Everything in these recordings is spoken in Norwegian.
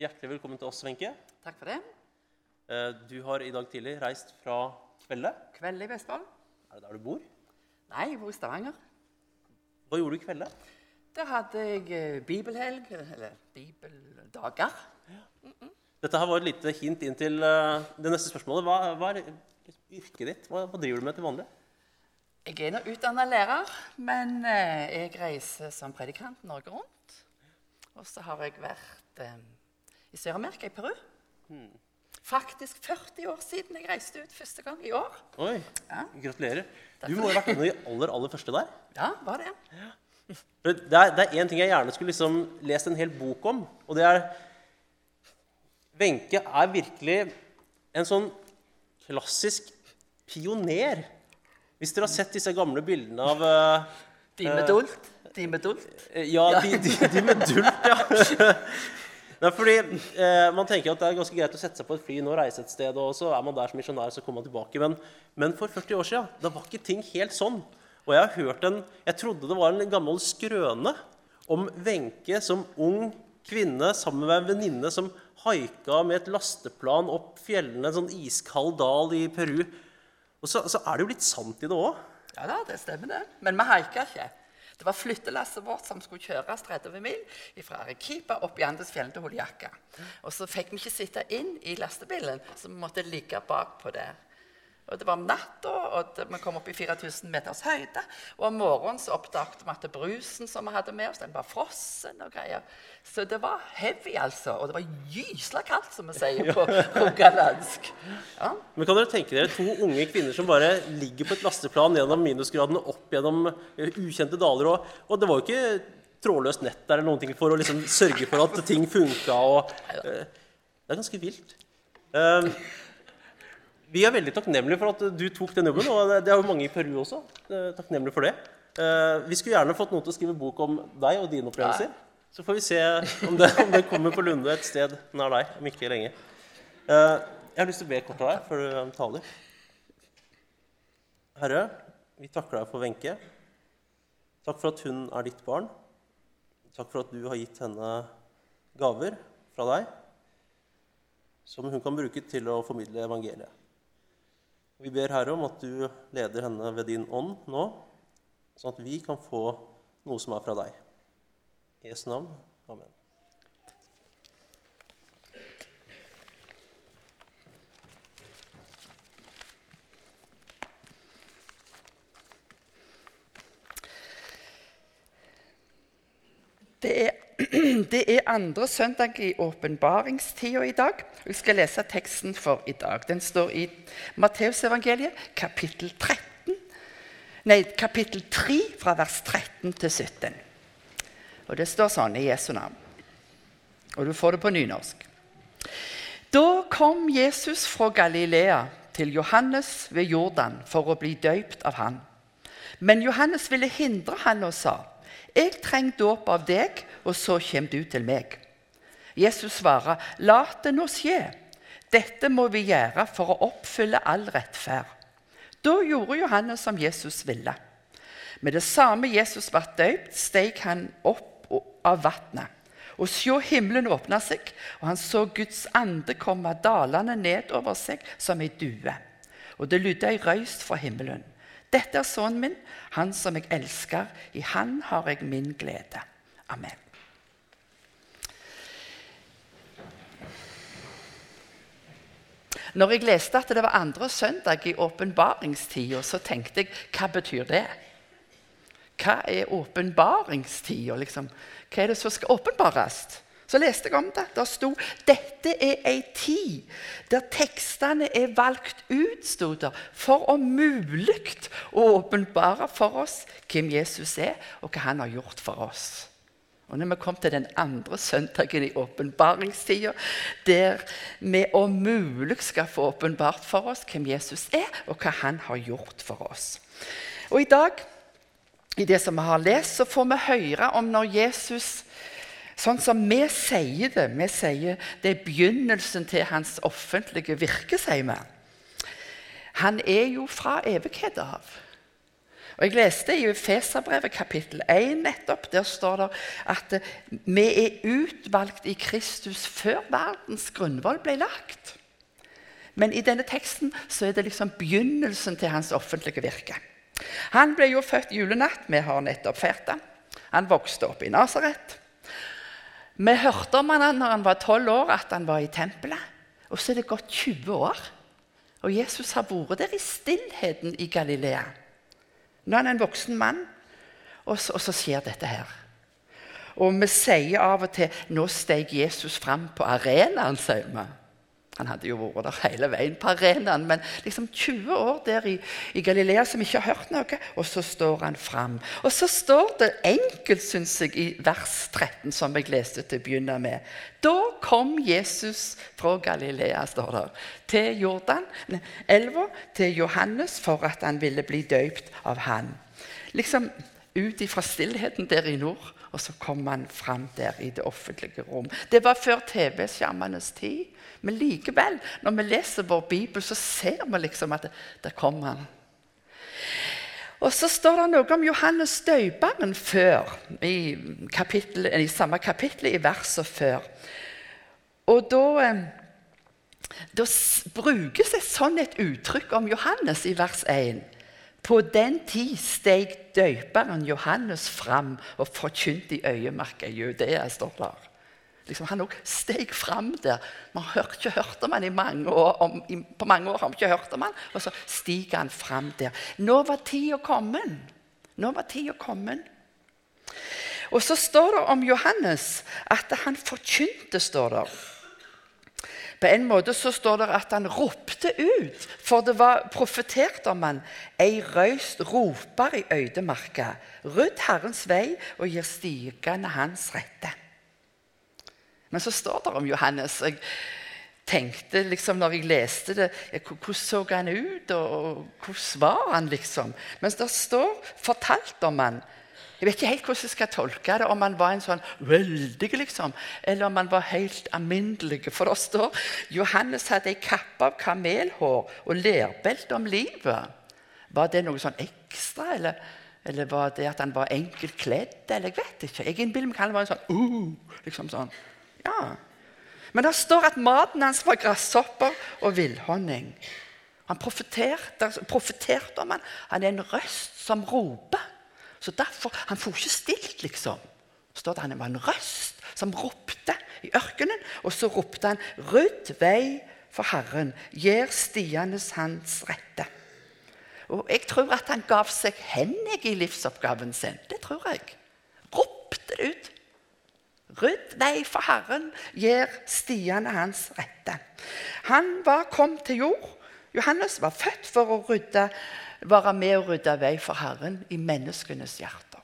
Hjertelig velkommen til oss, Wenche. Takk for det. Eh, Du har i dag tidlig reist fra Kvelde. Kvelde i Vestfold? Er det der du bor? Nei, jeg bor i Stavanger. Hva gjorde du i Kvelde? Der hadde jeg eh, bibelhelg, eller bibeldager. Dette her var et lite hint inn til eh, det neste spørsmålet. Hva, hva er yrket ditt? Hva, hva driver du med til vanlig? Jeg er nå utdanna lærer, men jeg reiser som predikant Norge rundt. Og så har jeg vært i Sør-Amerika, i Peru. Faktisk 40 år siden jeg reiste ut første gang i år. Oi, Ja. gratulerer. Du må ha vært en av de aller, aller første der. Ja, var det. Ja. Det er, det er én ting jeg gjerne skulle liksom lest en hel bok om, og det er Wenche er virkelig en sånn klassisk pioner. Hvis dere har sett disse gamle bildene av uh, De med dult. De med dult. Eh, Ja, de, de, de med dult, ja. Nei, fordi eh, Man tenker at det er ganske greit å sette seg på et fly nå reise et sted, og så er man der som misjonær, så kommer man tilbake. Men, men for 40 år siden da var ikke ting helt sånn. Og jeg har hørt en Jeg trodde det var en gammel skrøne om Wenche som ung kvinne sammen med en venninne som haika med et lasteplan opp fjellene, en sånn iskald dal i Peru. Og så, så er det jo litt sant i det òg. Ja da, det stemmer det. Men vi haika ikke. Det var flyttelasset vårt som skulle kjøres 30 mil fra Arequipa opp i Andesfjellene til Holiaca. Og så fikk vi ikke sitte inn i lastebilen, så vi måtte ligge bakpå der. Og Det var om natta, og det, vi kom opp i 4000 meters høyde. Og om morgenen så oppdaget vi at brusen som vi hadde med oss, den var frossen og greier. Så det var heavy, altså. Og det var gysla kaldt, som vi sier på rogalandsk. Ja. Men kan dere tenke dere to unge kvinner som bare ligger på et lasteplan gjennom minusgradene opp gjennom eh, ukjente daler? Og, og det var jo ikke trådløst nett der eller noen ting for å liksom sørge for at ting funka. Og, uh, det er ganske vilt. Eh, vi er veldig takknemlige for at du tok den jobben, og det- er jo mange i Peru også. eh, takknemlige for det. Eh, vi skulle gjerne fått noen til å skrive bok om deg og dine opplevelser. Så får vi se om det, om det kommer på Lunde et sted nær deg om ikke lenge. Eh, jeg har lyst til å be kort av deg før du taler. Herre, vi takker deg for Wenche. Takk for at hun er ditt barn. Takk for at du har gitt henne gaver fra deg som hun kan bruke til å formidle evangeliet. Vi ber Herre om at du leder henne ved din ånd nå, sånn at vi kan få noe som er fra deg. I Jesu navn. Amen. Det er, andre søndag i åpenbaringstida i dag. Jeg skal lese teksten for i dag. Den står i Matteusevangeliet, kapittel 13. Nei, kapittel 3, fra vers 13 til 17. Og det står sånn i Jesu navn. Og du får det på nynorsk. Da kom Jesus fra Galilea til Johannes ved Jordan for å bli døypt av han. Men Johannes ville hindre han og sa, 'Jeg trenger dåp av deg, og så kommer du til meg.' Jesus svarer, 'La det nå skje. Dette må vi gjøre for å oppfylle all rettferd.' Da gjorde Johannes som Jesus ville. Med det samme Jesus ble døpt, steg han opp av vannet. Og se, himmelen åpna seg, og han så Guds ande komme dalende ned over seg som ei due. Og det lydde ei røyst fra himmelen. Dette er sønnen min, han som jeg elsker. I han har jeg min glede. Amen. Når jeg leste at det var andre søndag i åpenbaringstida, så tenkte jeg hva betyr det? Hva er åpenbaringstida? Liksom? Hva er det som skal åpenbares? Så leste jeg om det. Der sto dette er ei tid der tekstene er valgt ut stod der, for om mulig å åpenbare for oss hvem Jesus er, og hva han har gjort for oss. Og når vi kom til den andre søndagen i åpenbaringstida, der vi om mulig skal få åpenbart for oss hvem Jesus er, og hva han har gjort for oss. Og i dag, i det som vi har lest, så får vi høre om når Jesus Sånn som vi sier det. Vi sier det er begynnelsen til hans offentlige virke, sier vi. Han er jo fra evighet av. Og Jeg leste i Feserbrevet kapittel 1 nettopp. Der står det at eh, vi er utvalgt i Kristus før verdens grunnvoll ble lagt. Men i denne teksten så er det liksom begynnelsen til hans offentlige virke. Han ble jo født julenatt. Vi har nettopp feiret det. Han vokste opp i Nasaret. Vi hørte om han når han var tolv år, at han var i tempelet. Og så er det gått 20 år. Og Jesus har vært der i stillheten i Galilea. Nå er han en voksen mann, og så, og så skjer dette her. Og vi sier av og til 'Nå steg Jesus fram på arenaen', sier vi. Han hadde jo vært der hele veien på arenaen, men liksom 20 år der i, i, Galilea som ikke har hørt noe, og så står han fram. Og så står det enkelt, syns jeg, i vers 13, som jeg leste til å begynne med. Da kom Jesus fra Galilea, står det, til Jordan, elva, til Johannes, for at han ville bli døypt av han. Liksom ut ifra stillheten der i nord. Og så kom han fram der i det offentlige rom. Det var før TV-skjermenes tid. Men likevel, når vi leser vår bibel, så ser vi liksom at der kom han. Og så står det noe om Johannes døperen før, i, kapittel, i samme kapittel, i verset før. Og da, eh, da brukes et sånn et uttrykk om Johannes i vers 1. På den tid steg døperen Johannes fram og forkynte i øyemerket Judea. står der. Liksom, han òg steg fram der. Vi har ikke hørt om han i mange år, om, i, på mange år. har vi ikke hørt om han, Og så stiger han fram der. Nå var tida kommet. Nå var tida kommet. Og så står det om Johannes at han forkynte, står det. På en måte så står det at han ropte ut, for det var profetert om han. Ei røyst roper i øydemarka. Rydd Herrens vei og gir stigende hans rette. Men så står det om Johannes. Jeg tenkte liksom når jeg leste det Hvordan så han ut, og hvordan var han, liksom? Mens det står fortalt om han. Jeg vet ikke helt hvordan jeg skal tolke det, om han var en sånn veldig, liksom, eller om han var helt alminnelig. For det står Johannes hadde ei kappe av kamelhår og lærbelte om livet. Var det noe sånn ekstra, eller, eller var det at han var enkelt kledd? Eller jeg vet ikke. Jeg innbiller meg han var en sånn uh, liksom sånn. Ja. Men det står at maten hans var gresshopper og villhonning. Han profeterte, profeterte om han. Han er en røst som roper. Så derfor, Han får ikke stilt, liksom. står det Han var en røst som ropte i ørkenen. Og så ropte han, 'Rydd vei for Herren, gjør stiene hans rette'. Og Jeg tror at han gav seg hen i livsoppgaven sin. Det tror jeg. Ropte det ut. Rydd vei for Herren, gjør stiene hans rette. Han var kommet til jord. Johannes var født for å rydde, være med og rydde vei for Herren i menneskenes hjerter.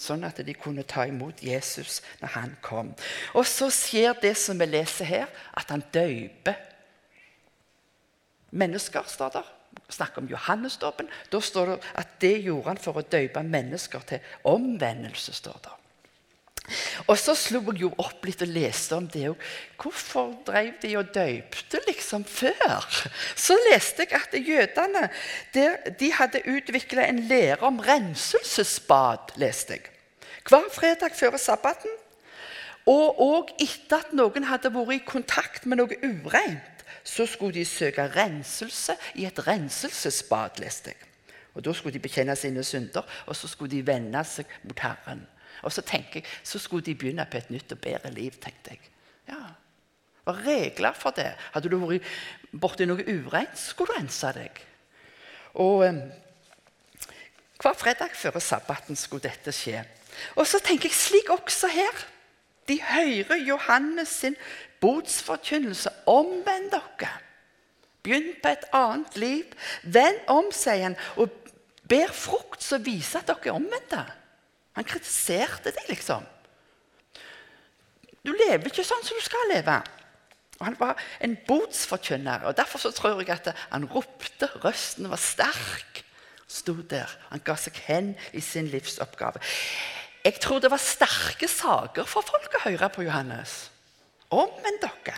Sånn at de kunne ta imot Jesus når han kom. Og så skjer det som vi leser her, at han døyper mennesker. står der. Snakk om Johannesdåpen. Da står det at det gjorde han for å døype mennesker til omvendelse. står det. Og så slo jeg jo opp litt og leste om det. Hvorfor drev de og døypte liksom før? Så leste jeg at jødene de hadde utvikla en lære om renselsesbad. leste jeg. Hver fredag før sabbaten. Og òg etter at noen hadde vært i kontakt med noe ureint, så skulle de søke renselse i et renselsesbad. leste jeg. Og Da skulle de bekjenne sine synder, og så skulle de vende seg mot Herren. Og så tenker jeg, så skulle de begynne på et nytt og bedre liv. tenkte jeg. Ja, Det var regler for det. Hadde du vært borti noe ureint, skulle du rense deg. Og eh, Hver fredag før sabbaten skulle dette skje. Og så tenker jeg slik også her. De hører Johannes sin botsforkynnelse. Omvend dere. Begynn på et annet liv. Vend om, sier han, og ber frukt som viser at dere er omvendte. Han kritiserte deg, liksom. Du lever ikke sånn som du skal leve. Og Han var en botsforkynner, og derfor så tror jeg at han ropte. Røsten var sterk. Sto der. Han ga seg hen i sin livsoppgave. Jeg tror det var sterke saker for folk å høre på Johannes. Omvend dere.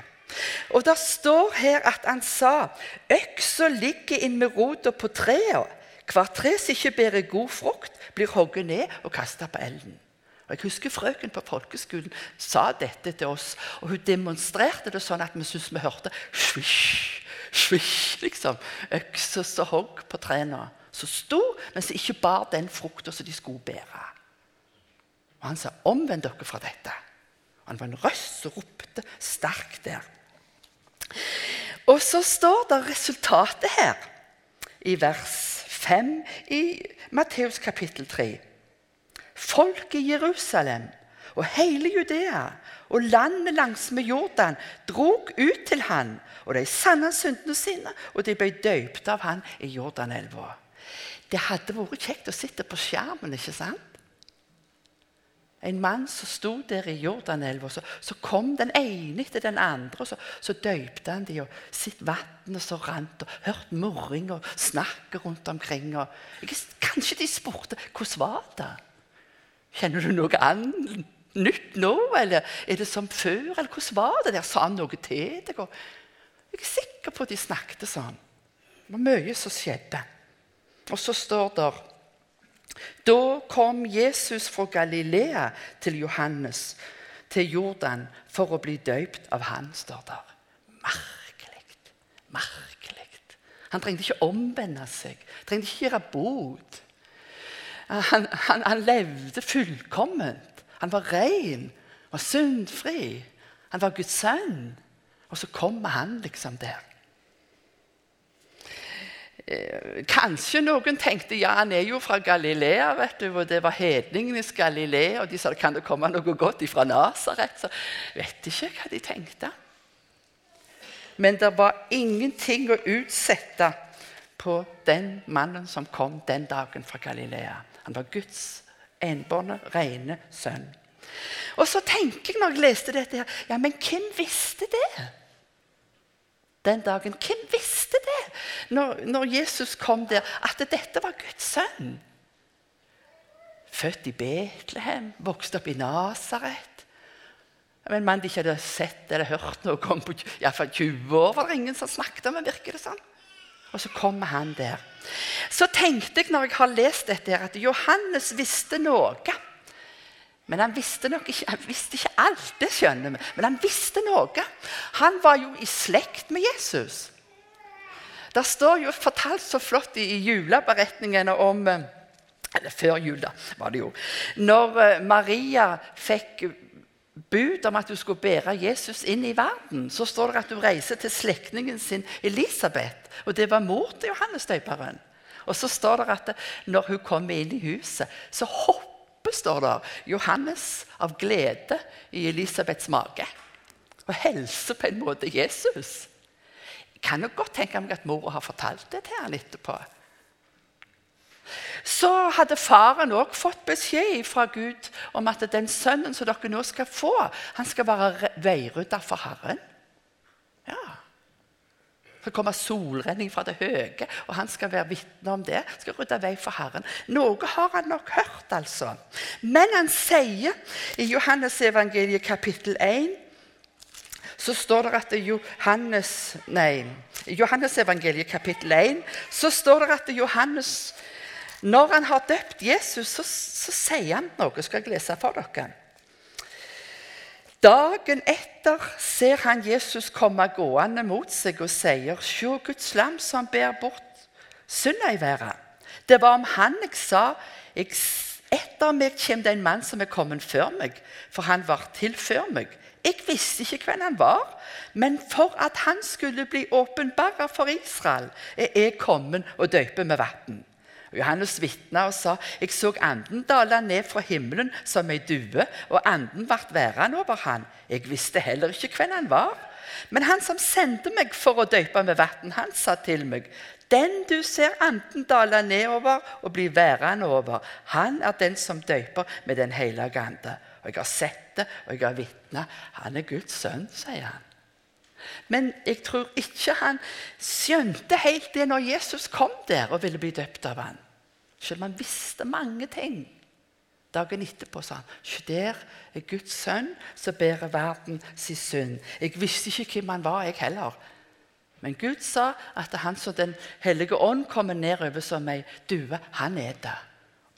Og det står her at han sa Øksa ligger inn med rota på trea. Hvert tre som ikke bærer god frukt, blir hogget ned og kasta på elden. Og Jeg husker frøken på folkeskolen sa dette til oss, og hun demonstrerte det sånn at vi syntes vi hørte svisj, svisj, liksom. Økser som hogg på trærne. Så sto, men som ikke bar den frukta som de skulle bære. Og han sa, 'Omvend dere fra dette.' Han var en røst som ropte sterkt der. Og så står det resultatet her i vers 5 i Matteus kapittel 3. Folk i Jerusalem og hele Judea og landet langsmed Jordan drog ut til han, og de sanna syndene sine, og de ble døypt av han i Jordanelva. Det hadde vært kjekt å sitte på skjermen, ikke sant? En mann som sto der i Jordanelva, så, så kom den ene etter den andre. og Så, så døypte han dem. og sitt vannet som rant, og hørte murring og snakk rundt omkring. Og, kanskje de spurte hvordan var det Kjenner du noe annet nytt nå, eller er det som før? Eller hvordan var det der? Sa han noe til deg? Jeg er sikker på at de snakket sånn. Det var mye som skjedde. Og så står det Da kom Jesus fra Galilea til Johannes, til Jordan, for å bli døypt av han, står der. Merkelig. Merkelig. Han trengte ikke omvende seg, trengte ikke gjøre bot. Han, han, han levde fullkomment. Han var ren, var syndfri. Han var Guds sønn. Og så kommer han liksom der. Eh, kanskje noen tenkte ja, han er jo fra Galilea, vet du, og det var hedningenes Galilea. Og de sa kan det komme noe godt ifra Nasaret? Så vet ikke hva de tenkte. Men det var ingenting å utsette på den mannen som kom den dagen fra Galilea. Han var Guds enbårne, rene sønn. Og så tenker jeg når jeg leste dette her, ja, men hvem visste det? Den dagen. Hvem visste det når, når Jesus kom der, at dette var Guds sønn? Født i Betlehem, vokste opp i Nasaret. En mann de ikke hadde sett eller hørt noe om på iallfall 20 år. var det ingen som snakket om, virker det sånn. Og så kommer han der. Så tenkte jeg når jeg har lest dette, at Johannes visste noe. Men han visste nok ikke, han visste ikke alt, det skjønner vi. Men han visste noe. Han var jo i slekt med Jesus. Det står jo fortalt så flott i juleberetningene om Eller før jul, da, var det jo. Når eh, Maria fikk bud om at hun skulle bære Jesus inn i verden, så står det at hun reiser til slektningen sin Elisabeth. Og det var mor til Johannes døperen. Og så står det at når hun kommer inn i huset, så hopper står det, Johannes av glede i Elisabeths mage. Og hilser på en måte Jesus. Jeg kan jo godt tenke meg at mora har fortalt det til han etterpå. Så hadde faren òg fått beskjed fra Gud om at den sønnen som dere nå skal få, han skal være veirydder for Herren. Ja. komme solrenning fra det høye, og han skal være vitne om det. skal rydde vei for Herren. Noe har han nok hørt, altså. Men han sier i Johannes evangeliet kapittel 1 så står det at Johannes nei, Johannes evangeliet kapittel 1 så står det at Johannes når han har døpt Jesus, så, så sier han noe. Skal jeg lese for dere? Dagen etter ser han Jesus komme gående mot seg og sier, Se Guds lam som ber bort synda i verden. Det var om han jeg sa, etter meg kommer det en mann som er kommet før meg, for han var til før meg. Jeg visste ikke hvem han var, men for at han skulle bli åpenbart for Israel, er jeg kommet og døper med vann. Johannes vitna og sa jeg så anden dale ned fra himmelen som ei due, og anden ble værende over han. Jeg visste heller ikke hvem han var. Men han som sendte meg for å døype med vann, han sa til meg, den du ser anden dale nedover og bli værende over, han er den som døyper med Den hellige ande. Og jeg har sett det, og jeg har vitna. Han er Guds sønn, sier han. Men jeg tror ikke han skjønte helt det når Jesus kom der og ville bli døpt av han. Selv om han visste mange ting. Dagen etterpå sa han Se der er Guds sønn som bærer verden sin synd. Jeg visste ikke hvem han var, jeg heller. Men Gud sa at han som Den hellige ånd kommer ned over som ei due, han er det.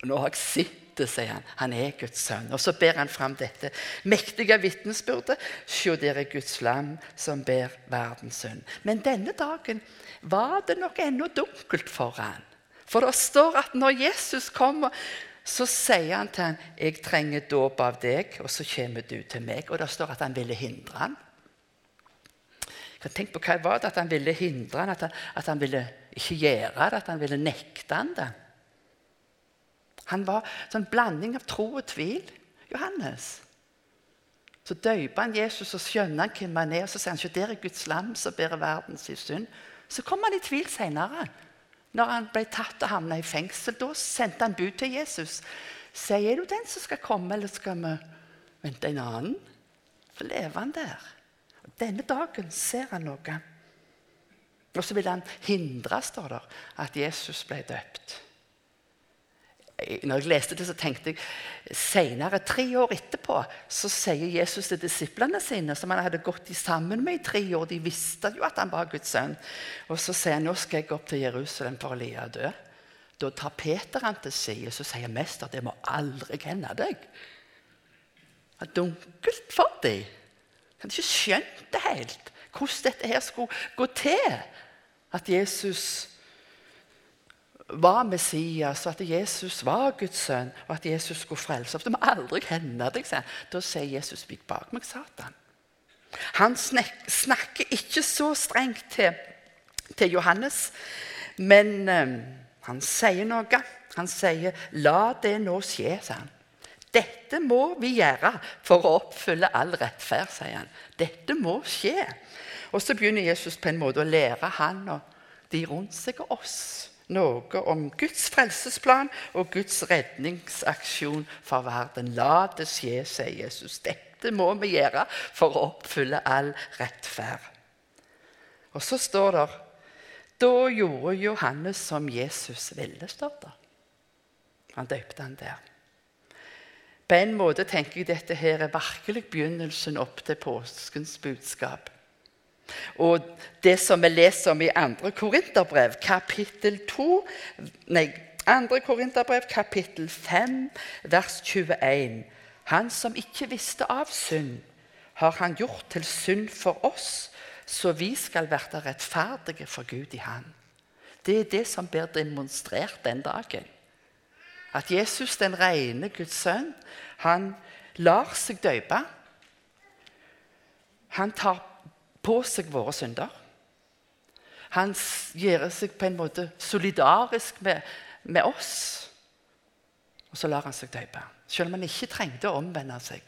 Og nå har jeg sett det, sier han. Han er Guds sønn. Og så ber han fram dette mektige vitnesbyrdet. Se, der er Guds lam som ber verdens synd. Men denne dagen var det nok ennå dunkelt for han. For det står at når Jesus kommer, så sier han til han, 'Jeg trenger dåp av deg, og så kommer du til meg.' Og det står at han ville hindre han. Tenk på hva var det at han ville hindre han, at at han ville ikke gjøre det, at han ville nekte han det. Han var sånn blanding av tro og tvil. Johannes. Så døyper han Jesus og skjønner han hvem han er. og Så sier han ikke der er Guds lam som bærer verdens synd. Så kom han i tvil senere. Når han ble tatt og havna i fengsel, da sendte han bud til Jesus. Sier er du den som skal komme, eller skal vi vente en annen? Så lever han der. Denne dagen ser han noe. Og så vil han hindre, står det, at Jesus ble døpt når jeg leste det, så tenkte jeg senere, tre år etterpå, så sier Jesus til disiplene sine, som han hadde gått sammen med i tre år De visste jo at han var Guds sønn. Og så sier han nå skal jeg opp til Jerusalem for å lide og dø. Da tar Peter han til side og sier mester, det må aldri hende deg. Det var dunkelt for dem. De hadde ikke skjønt det helt, hvordan dette her skulle gå til. At Jesus var Messias, og at Jesus var Guds sønn, og at Jesus skulle frelse oss. Det må aldri hende deg, Da sier Jesus, 'Vik bak meg, Satan'. Han snakker ikke så strengt til, til Johannes, men um, han sier noe. Han sier, 'La det nå skje', sier han. Dette må vi gjøre for å oppfylle all rettferd, sier han. Dette må skje. Og så begynner Jesus på en måte å lære han og de rundt seg og oss noe om Guds frelsesplan og Guds redningsaksjon for verden. La det skje, sier Jesus. Dette må vi gjøre for å oppfylle all rettferd. Og så står det Da gjorde Johannes som Jesus ville, står det. Han døpte han der. På en måte tenker jeg dette her er virkelig begynnelsen opp til påskens budskap. Og det som vi leser om i 2. Korinterbrev, kapittel 2 Nei, 2. Korinterbrev, kapittel 5, vers 21. Han som ikke visste av synd, har han gjort til synd for oss, så vi skal være rettferdige for Gud i Han. Det er det som blir demonstrert den dagen. At Jesus, den rene Guds sønn, han lar seg døpe. Han tar på seg våre synder. Han gjør seg på en måte solidarisk med, med oss. Og så lar han seg døpe. Selv om han ikke trengte å omvende seg.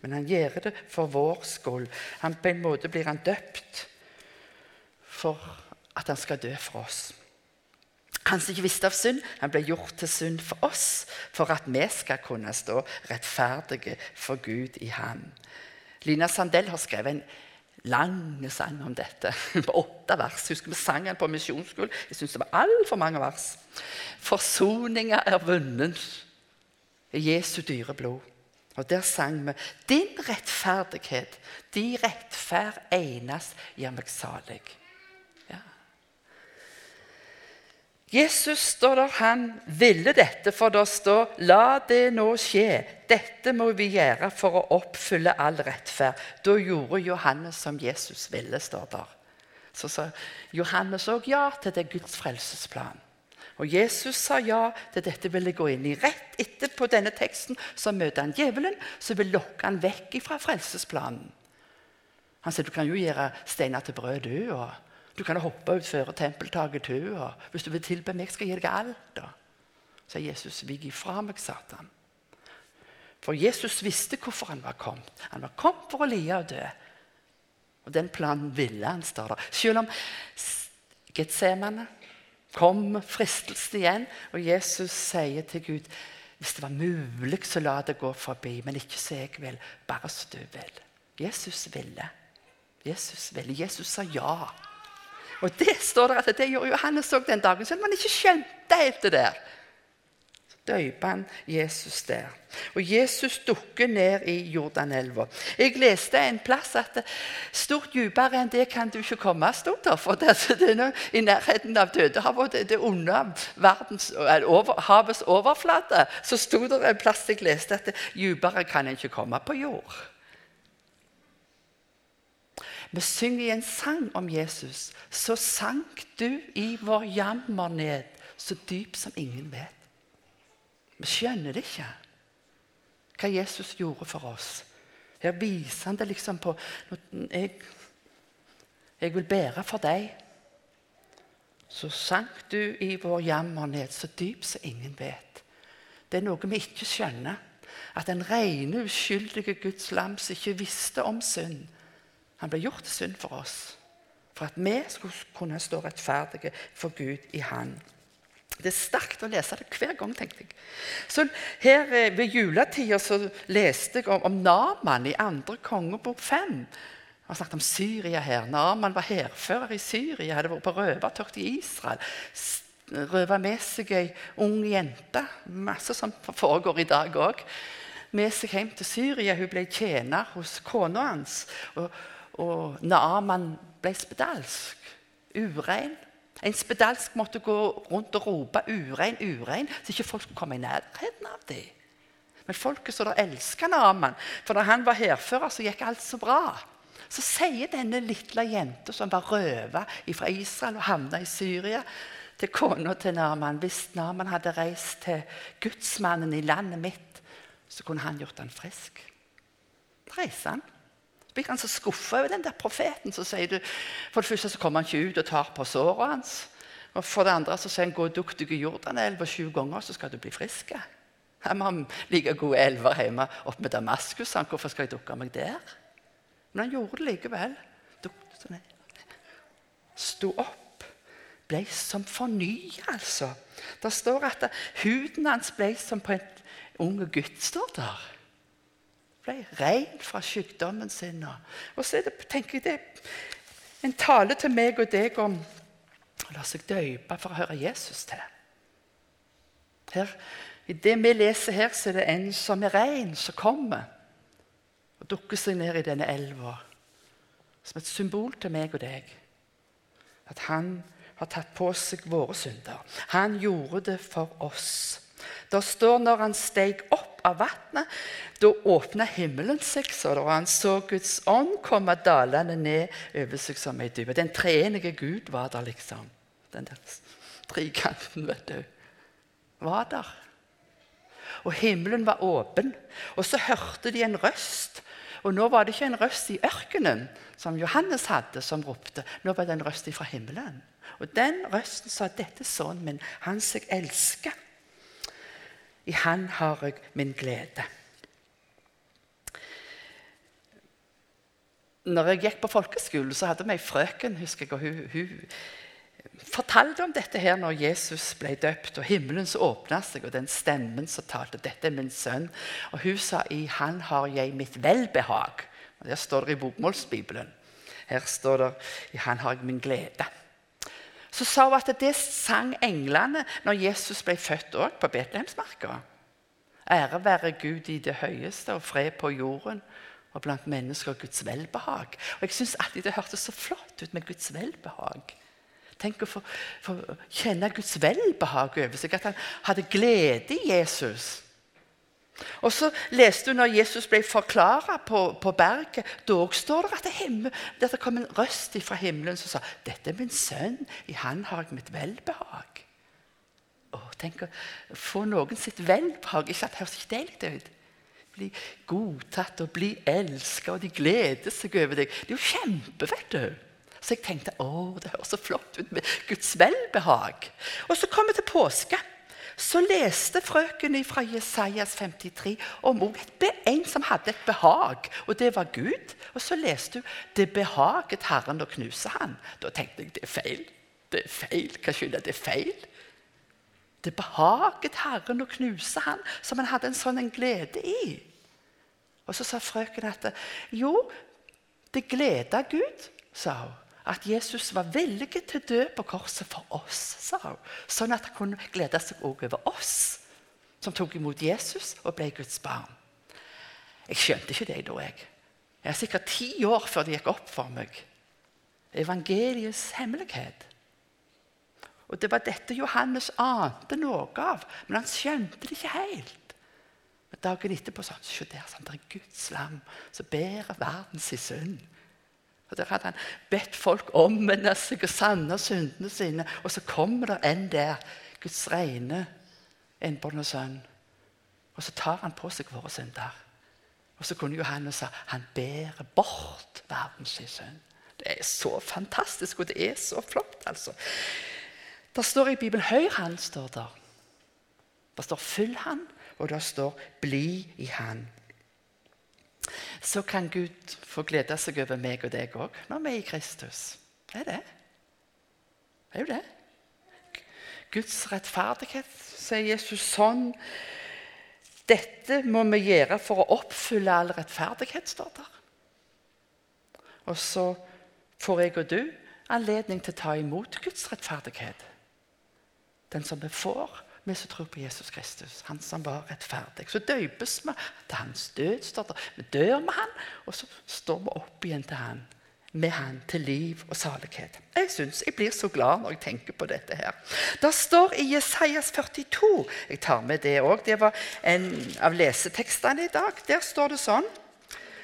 Men han gjør det for vår skyld. Han, på en måte blir han døpt for at han skal dø for oss. Han som ikke visste av synd, han ble gjort til synd for oss, for at vi skal kunne stå rettferdige for Gud i ham. Lina Sandell har skrevet en lang sang om dette. På åtte vers. Husker vi sang den på misjonsskolen. Jeg syns det var altfor mange vers. Forsoninga er vunnet i Jesu dyre blod. Og der sang vi Din rettferdighet, de rettferd enest gjør meg salig. Jesus står der, han ville dette, for det står 'La det nå skje'. Dette må vi gjøre for å oppfylle all rettferd. Da gjorde Johannes som Jesus ville, står der. Så sa Johannes òg ja til det Guds frelsesplan. Og Jesus sa ja til dette ville gå inn i. Rett etterpå denne teksten så møter han djevelen, som vil lokke han vekk fra frelsesplanen. Han sier du kan jo gjøre steiner til brød, du. og du kan hoppe utfor tempeltaket til og Hvis du vil tilbe meg, skal jeg gi deg alt. da. Så Jesus, vik ifra meg, Satan. For Jesus visste hvorfor han var kommet. Han var kommet for å lide og dø. Og den planen ville han, står der. Selv om Getsemane kom fristelsen igjen, og Jesus sier til Gud hvis det var mulig, så la det gå forbi, men ikke så jeg vil, bare så du vil. Jesus ville. Jesus ville. Jesus sa ja. Og det står der at det gjorde Johannes òg den dagen, selv om han ikke skjønte helt det der. døyper han Jesus der. Og Jesus dukker ned i Jordanelva. Jeg leste en plass at stort dypere enn det kan du ikke komme, stod der. For det, er i nærheten av Dødehavet, det, det onde verdens, over, havets overflate, så sto det en plass jeg leste at dypere kan en ikke komme på jord. Vi synger en sang om Jesus. Så sank du i vår jammer ned, så dyp som ingen vet. Vi skjønner det ikke, hva Jesus gjorde for oss. Her viser han det liksom på jeg, jeg vil bære for deg. Så sank du i vår jammer ned, så dyp som ingen vet. Det er noe vi ikke skjønner. At den rene, uskyldige Guds lam som ikke visste om synd, han ble gjort til synd for oss. For at vi skulle kunne stå rettferdige for Gud i Han. Det er sterkt å lese det hver gang, tenkte jeg. Så her eh, Ved juletida så leste jeg om, om Naman i andre kongebok 5. Jeg har snakket om Syria her. Naman var hærfører i Syria, hadde vært på røvertokt i Israel. Røva med seg ei ung jente. Masse som foregår i dag òg. Med seg hjem til Syria. Hun ble tjener hos kona hans. Og og Naaman ble spedalsk. Urein. En spedalsk måtte gå rundt og rope 'urein, urein', så ikke folk skulle komme i nærheten av dem. Men folket så da elska Naaman, for da han var hærfører, så gikk alt så bra. Så sier denne lille jenta som var røva fra Israel og havna i Syria, til kona til Naaman Hvis Naaman hadde reist til gudsmannen i landet mitt, så kunne han gjort han frisk. Reiser han. Så blir han så skuffa over den der profeten. Så sier du, For det første så kommer han ikke ut og tar på såret hans. Og For det andre så sier han gå og dukk deg i Jordanelva sju ganger, så skal du bli frisk. må han like gode elver hjemme oppe med Damaskus. Han, hvorfor skal jeg dukke meg der? Men han gjorde det likevel. Sto opp. Ble som fornya, altså. Det står at huden hans ble som på en ung gutt. står der ble ren fra sykdommen sin. Og så det, tenker jeg det en tale til meg og deg om å la seg døype for å høre Jesus til. Her, I det vi leser her, så er det en som er ren, som kommer og dukker seg ned i denne elva. Som et symbol til meg og deg. At han har tatt på seg våre synder. Han gjorde det for oss. Det står når han steg opp av vannet. Da åpna himmelen seg, så og han så Guds ånd komme dalende ned over seg som ei dype. Den treenige Gud var der, liksom. Den der trikanten, vet du. Var der. Og himmelen var åpen. Og så hørte de en røst. Og nå var det ikke en røst i ørkenen, som Johannes hadde, som ropte. Nå var det en røst fra himmelen. Og den røsten sa, 'Dette er sønnen min, han som jeg elsker'. I Han har jeg min glede. Når jeg gikk på folkeskolen, så hadde vi ei frøken husker jeg, og hun, hun fortalte om dette her når Jesus ble døpt, og himmelen så åpna seg, og den stemmen som talte 'Dette er min sønn'. Og hun sa 'I Han har jeg mitt velbehag'. Og Der står det i bokmålsbibelen. Her står det 'I Han har jeg min glede' så sa hun at det sang englene når Jesus ble født òg, på Betlehemsmarka. Ære være Gud i det høyeste og fred på jorden og blant mennesker Guds velbehag. Og Jeg syns alltid det hørtes så flott ut med Guds velbehag. Tenk å få, få kjenne Guds velbehag over seg, at han hadde glede i Jesus. Og så leste du når Jesus ble forklara på, på, berget. Dog står det at himmel, det kom en røst fra himmelen som sa dette er min sønn, i han har jeg mitt velbehag. Å, tenk å få noen sitt velbehag. Ikke at det høres ikke deilig ut? Bli godtatt og bli elska, og de gleder seg over deg. Det er jo kjempe, vet du. Så jeg tenkte å, det høres så flott ut med Guds velbehag. Og så kommer vi til påske så leste frøken fra Jesajas 53 om en som hadde et behag, og det var Gud. Og så leste hun 'Det behaget Herren å knuse han'. Da tenkte jeg det er feil. Det er feil. Hva skylder det er feil? Det behaget Herren å knuse han, som han hadde en sånn en glede i. Og så sa frøken at jo, det gleda Gud, sa hun at Jesus var villig til å dø på korset for oss, sa hun. Sånn at han kunne glede seg også over oss. som tok imot Jesus og ble Guds barn. Jeg skjønte ikke det da. jeg. Jeg er sikkert ti år før det gikk opp for meg. Evangeliets hemmelighet. Og Det var dette Johannes ante noe av, men han skjønte det ikke helt. Men Dagen etterpå sa han se der, det er Guds lam som bærer verdens synd. Og Der hadde han bedt folk omvende seg og sanne syndene sine. Og så kommer det en der, Guds rene innbårne sønn. Og så tar han på seg våre synder. Og så kunne Johannes sa han bærer bort verdens synd. Det er så fantastisk, og det er så flott, altså. Det står i Bibelen 'Høyr han', står der. Det står 'Følg han', og det står 'Bli i han'. Så kan Gud få glede seg over meg og deg òg når vi er i Kristus. Det er det. Det er jo det. Guds rettferdighet, sier Jesus sånn. Dette må vi gjøre for å oppfylle all rettferdighet, står der. Og så får jeg og du anledning til å ta imot Guds rettferdighet den som vi får, vi som tror på Jesus Kristus. Han som var rettferdig. Så døpes vi til hans død. står det. Vi dør med han, og så står vi opp igjen til han. Med han til liv og salighet. Jeg synes jeg blir så glad når jeg tenker på dette. her. Det står i Jesajas 42 Jeg tar med det òg. Det var en av lesetekstene i dag. Der står det sånn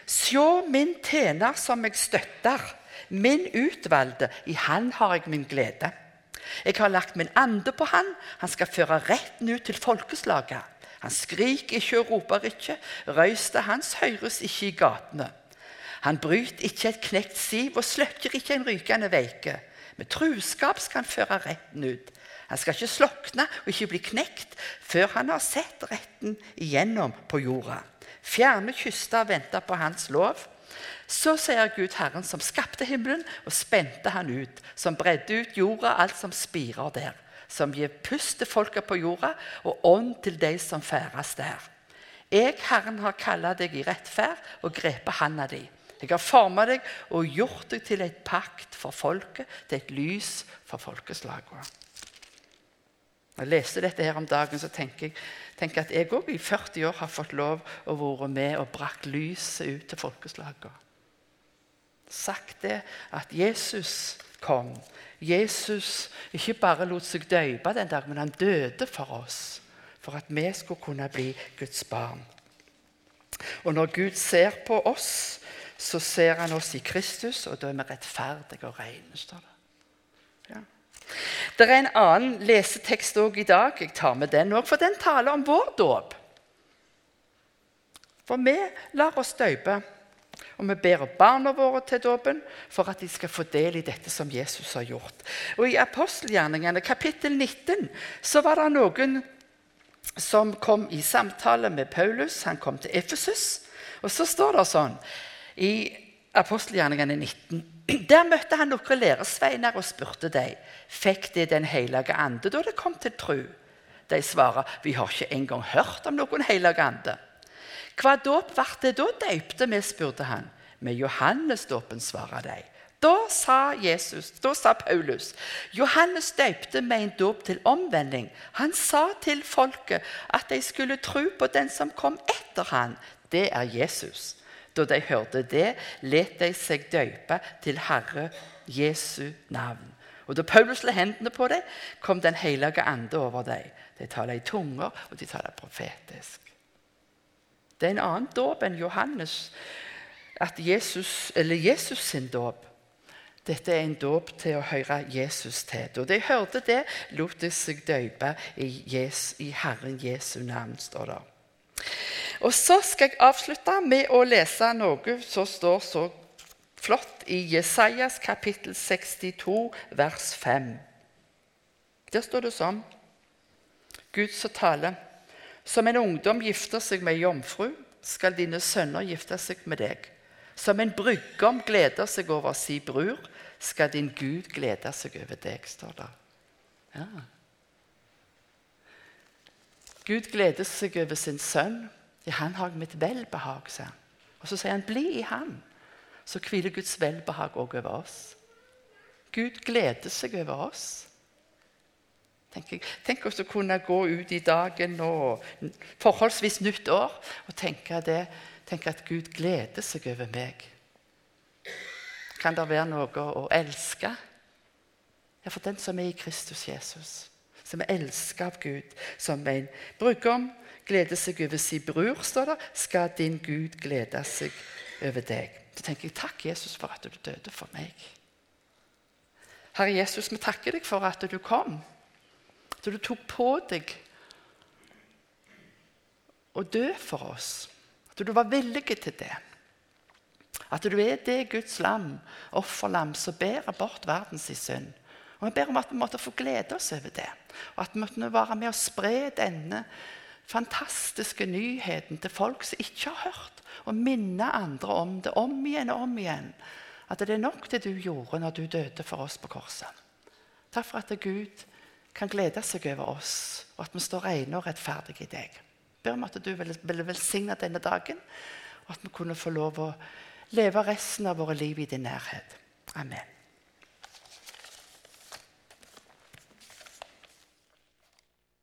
Sjå min tjener som jeg støtter, min utvalgte, i han har jeg min glede. Jeg har lagt min ande på han. Han skal føre retten ut til folkeslaget. Han skriker ikke og roper ikke. Røysta hans høres ikke i gatene. Han bryter ikke et knekt siv og slukker ikke en rykende veike. Med truskap skal han føre retten ut. Han skal ikke slokne og ikke bli knekt før han har sett retten igjennom på jorda. Fjerne kyster venter på hans lov. Så sier Gud Herren, som skapte himmelen og spente han ut, som bredde ut jorda, alt som spirer der, som gir pust til folket på jorda og ånd til de som ferdes der. Jeg, Herren, har kalla deg i rettferd og grepet handa di. Jeg har forma deg og gjort deg til et pakt for folket, til et lys for folkeslagene. Når jeg leste dette her om dagen, så tenker jeg tenker at jeg òg i 40 år har fått lov å være med og brakt lyset ut til folkeslagene sagt det at Jesus kom. Jesus ikke bare lot seg døpe den dagen, men han døde for oss. For at vi skulle kunne bli Guds barn. Og når Gud ser på oss, så ser han oss i Kristus, og da er vi rettferdige og rene. står det. Det er en annen lesetekst òg i dag. Jeg tar med den òg, for den taler om vår dåp. For vi lar oss døpe, og vi ber barna våre til dåpen for at de skal få del i dette som Jesus har gjort. Og I apostelgjerningene kapittel 19 så var det noen som kom i samtale med Paulus. Han kom til Efesus. Og så står det sånn i apostelgjerningene 19 Der møtte han noen læresveiner og spurte dem fikk de Den hellige ande da det kom til tro. De svarer vi har ikke engang hørt om noen hellig ande. Hva dåp ble det da døypte vi, spurte han. Med Johannesdåpen, svarer de. Da sa Jesus, da sa Paulus Johannes døypte med en dåp til omvending. Han sa til folket at de skulle tro på den som kom etter han. Det er Jesus. Da de hørte det, let de seg døype til Herre Jesu navn. Og Da Paulus la hendene på dem, kom Den hellige ande over dem. De taler i tunger, og de taler profetisk. Det er en annen dåp enn Johannes. At Jesus, eller Jesus sin dåp. Dette er en dåp til å høre Jesus til. Da de hørte det, lot de seg døpe i, Jesus, i Herren Jesu navn, står det. Og Så skal jeg avslutte med å lese noe som står så flott i Jesajas kapittel 62, vers 5. Der står det sånn Gud som taler. Som en ungdom gifter seg med jomfru, skal dine sønner gifte seg med deg. Som en bryggom gleder seg over si bror, skal din Gud glede seg over deg, står det. Ja. Gud gleder seg over sin sønn. I han har mitt velbehag, sier han. Og så sier han, 'Bli i ham'. Så hviler Guds velbehag òg over oss. Gud gleder seg over oss. Tenk. Tenk også å kunne gå ut i dagen og forholdsvis nytt år og tenke, det, tenke at Gud gleder seg over meg. Kan det være noe å elske? Ja, for den som er i Kristus Jesus, som er elsket av Gud, som en brudgom gleder seg over sin bror, står det, skal din Gud glede seg over deg. Da tenker jeg takk, Jesus, for at du døde for meg. Herre Jesus, vi takker deg for at du kom. At du tok på deg å dø for oss. At du var villig til det. At du er det Guds lam, offerlam, som bærer bort verdens synd. Og Vi ber om at vi måtte få glede oss over det. Og at vi måtte være med å spre denne fantastiske nyheten til folk som ikke har hørt, og minne andre om det om igjen og om igjen. At det er nok det du gjorde når du døde for oss på korset. Takk for at Gud kan glede seg over oss, og at vi står rene og rettferdige i deg. Jeg ber om at du vil velsigne denne dagen, og at vi kunne få lov å leve resten av våre liv i din nærhet. Amen.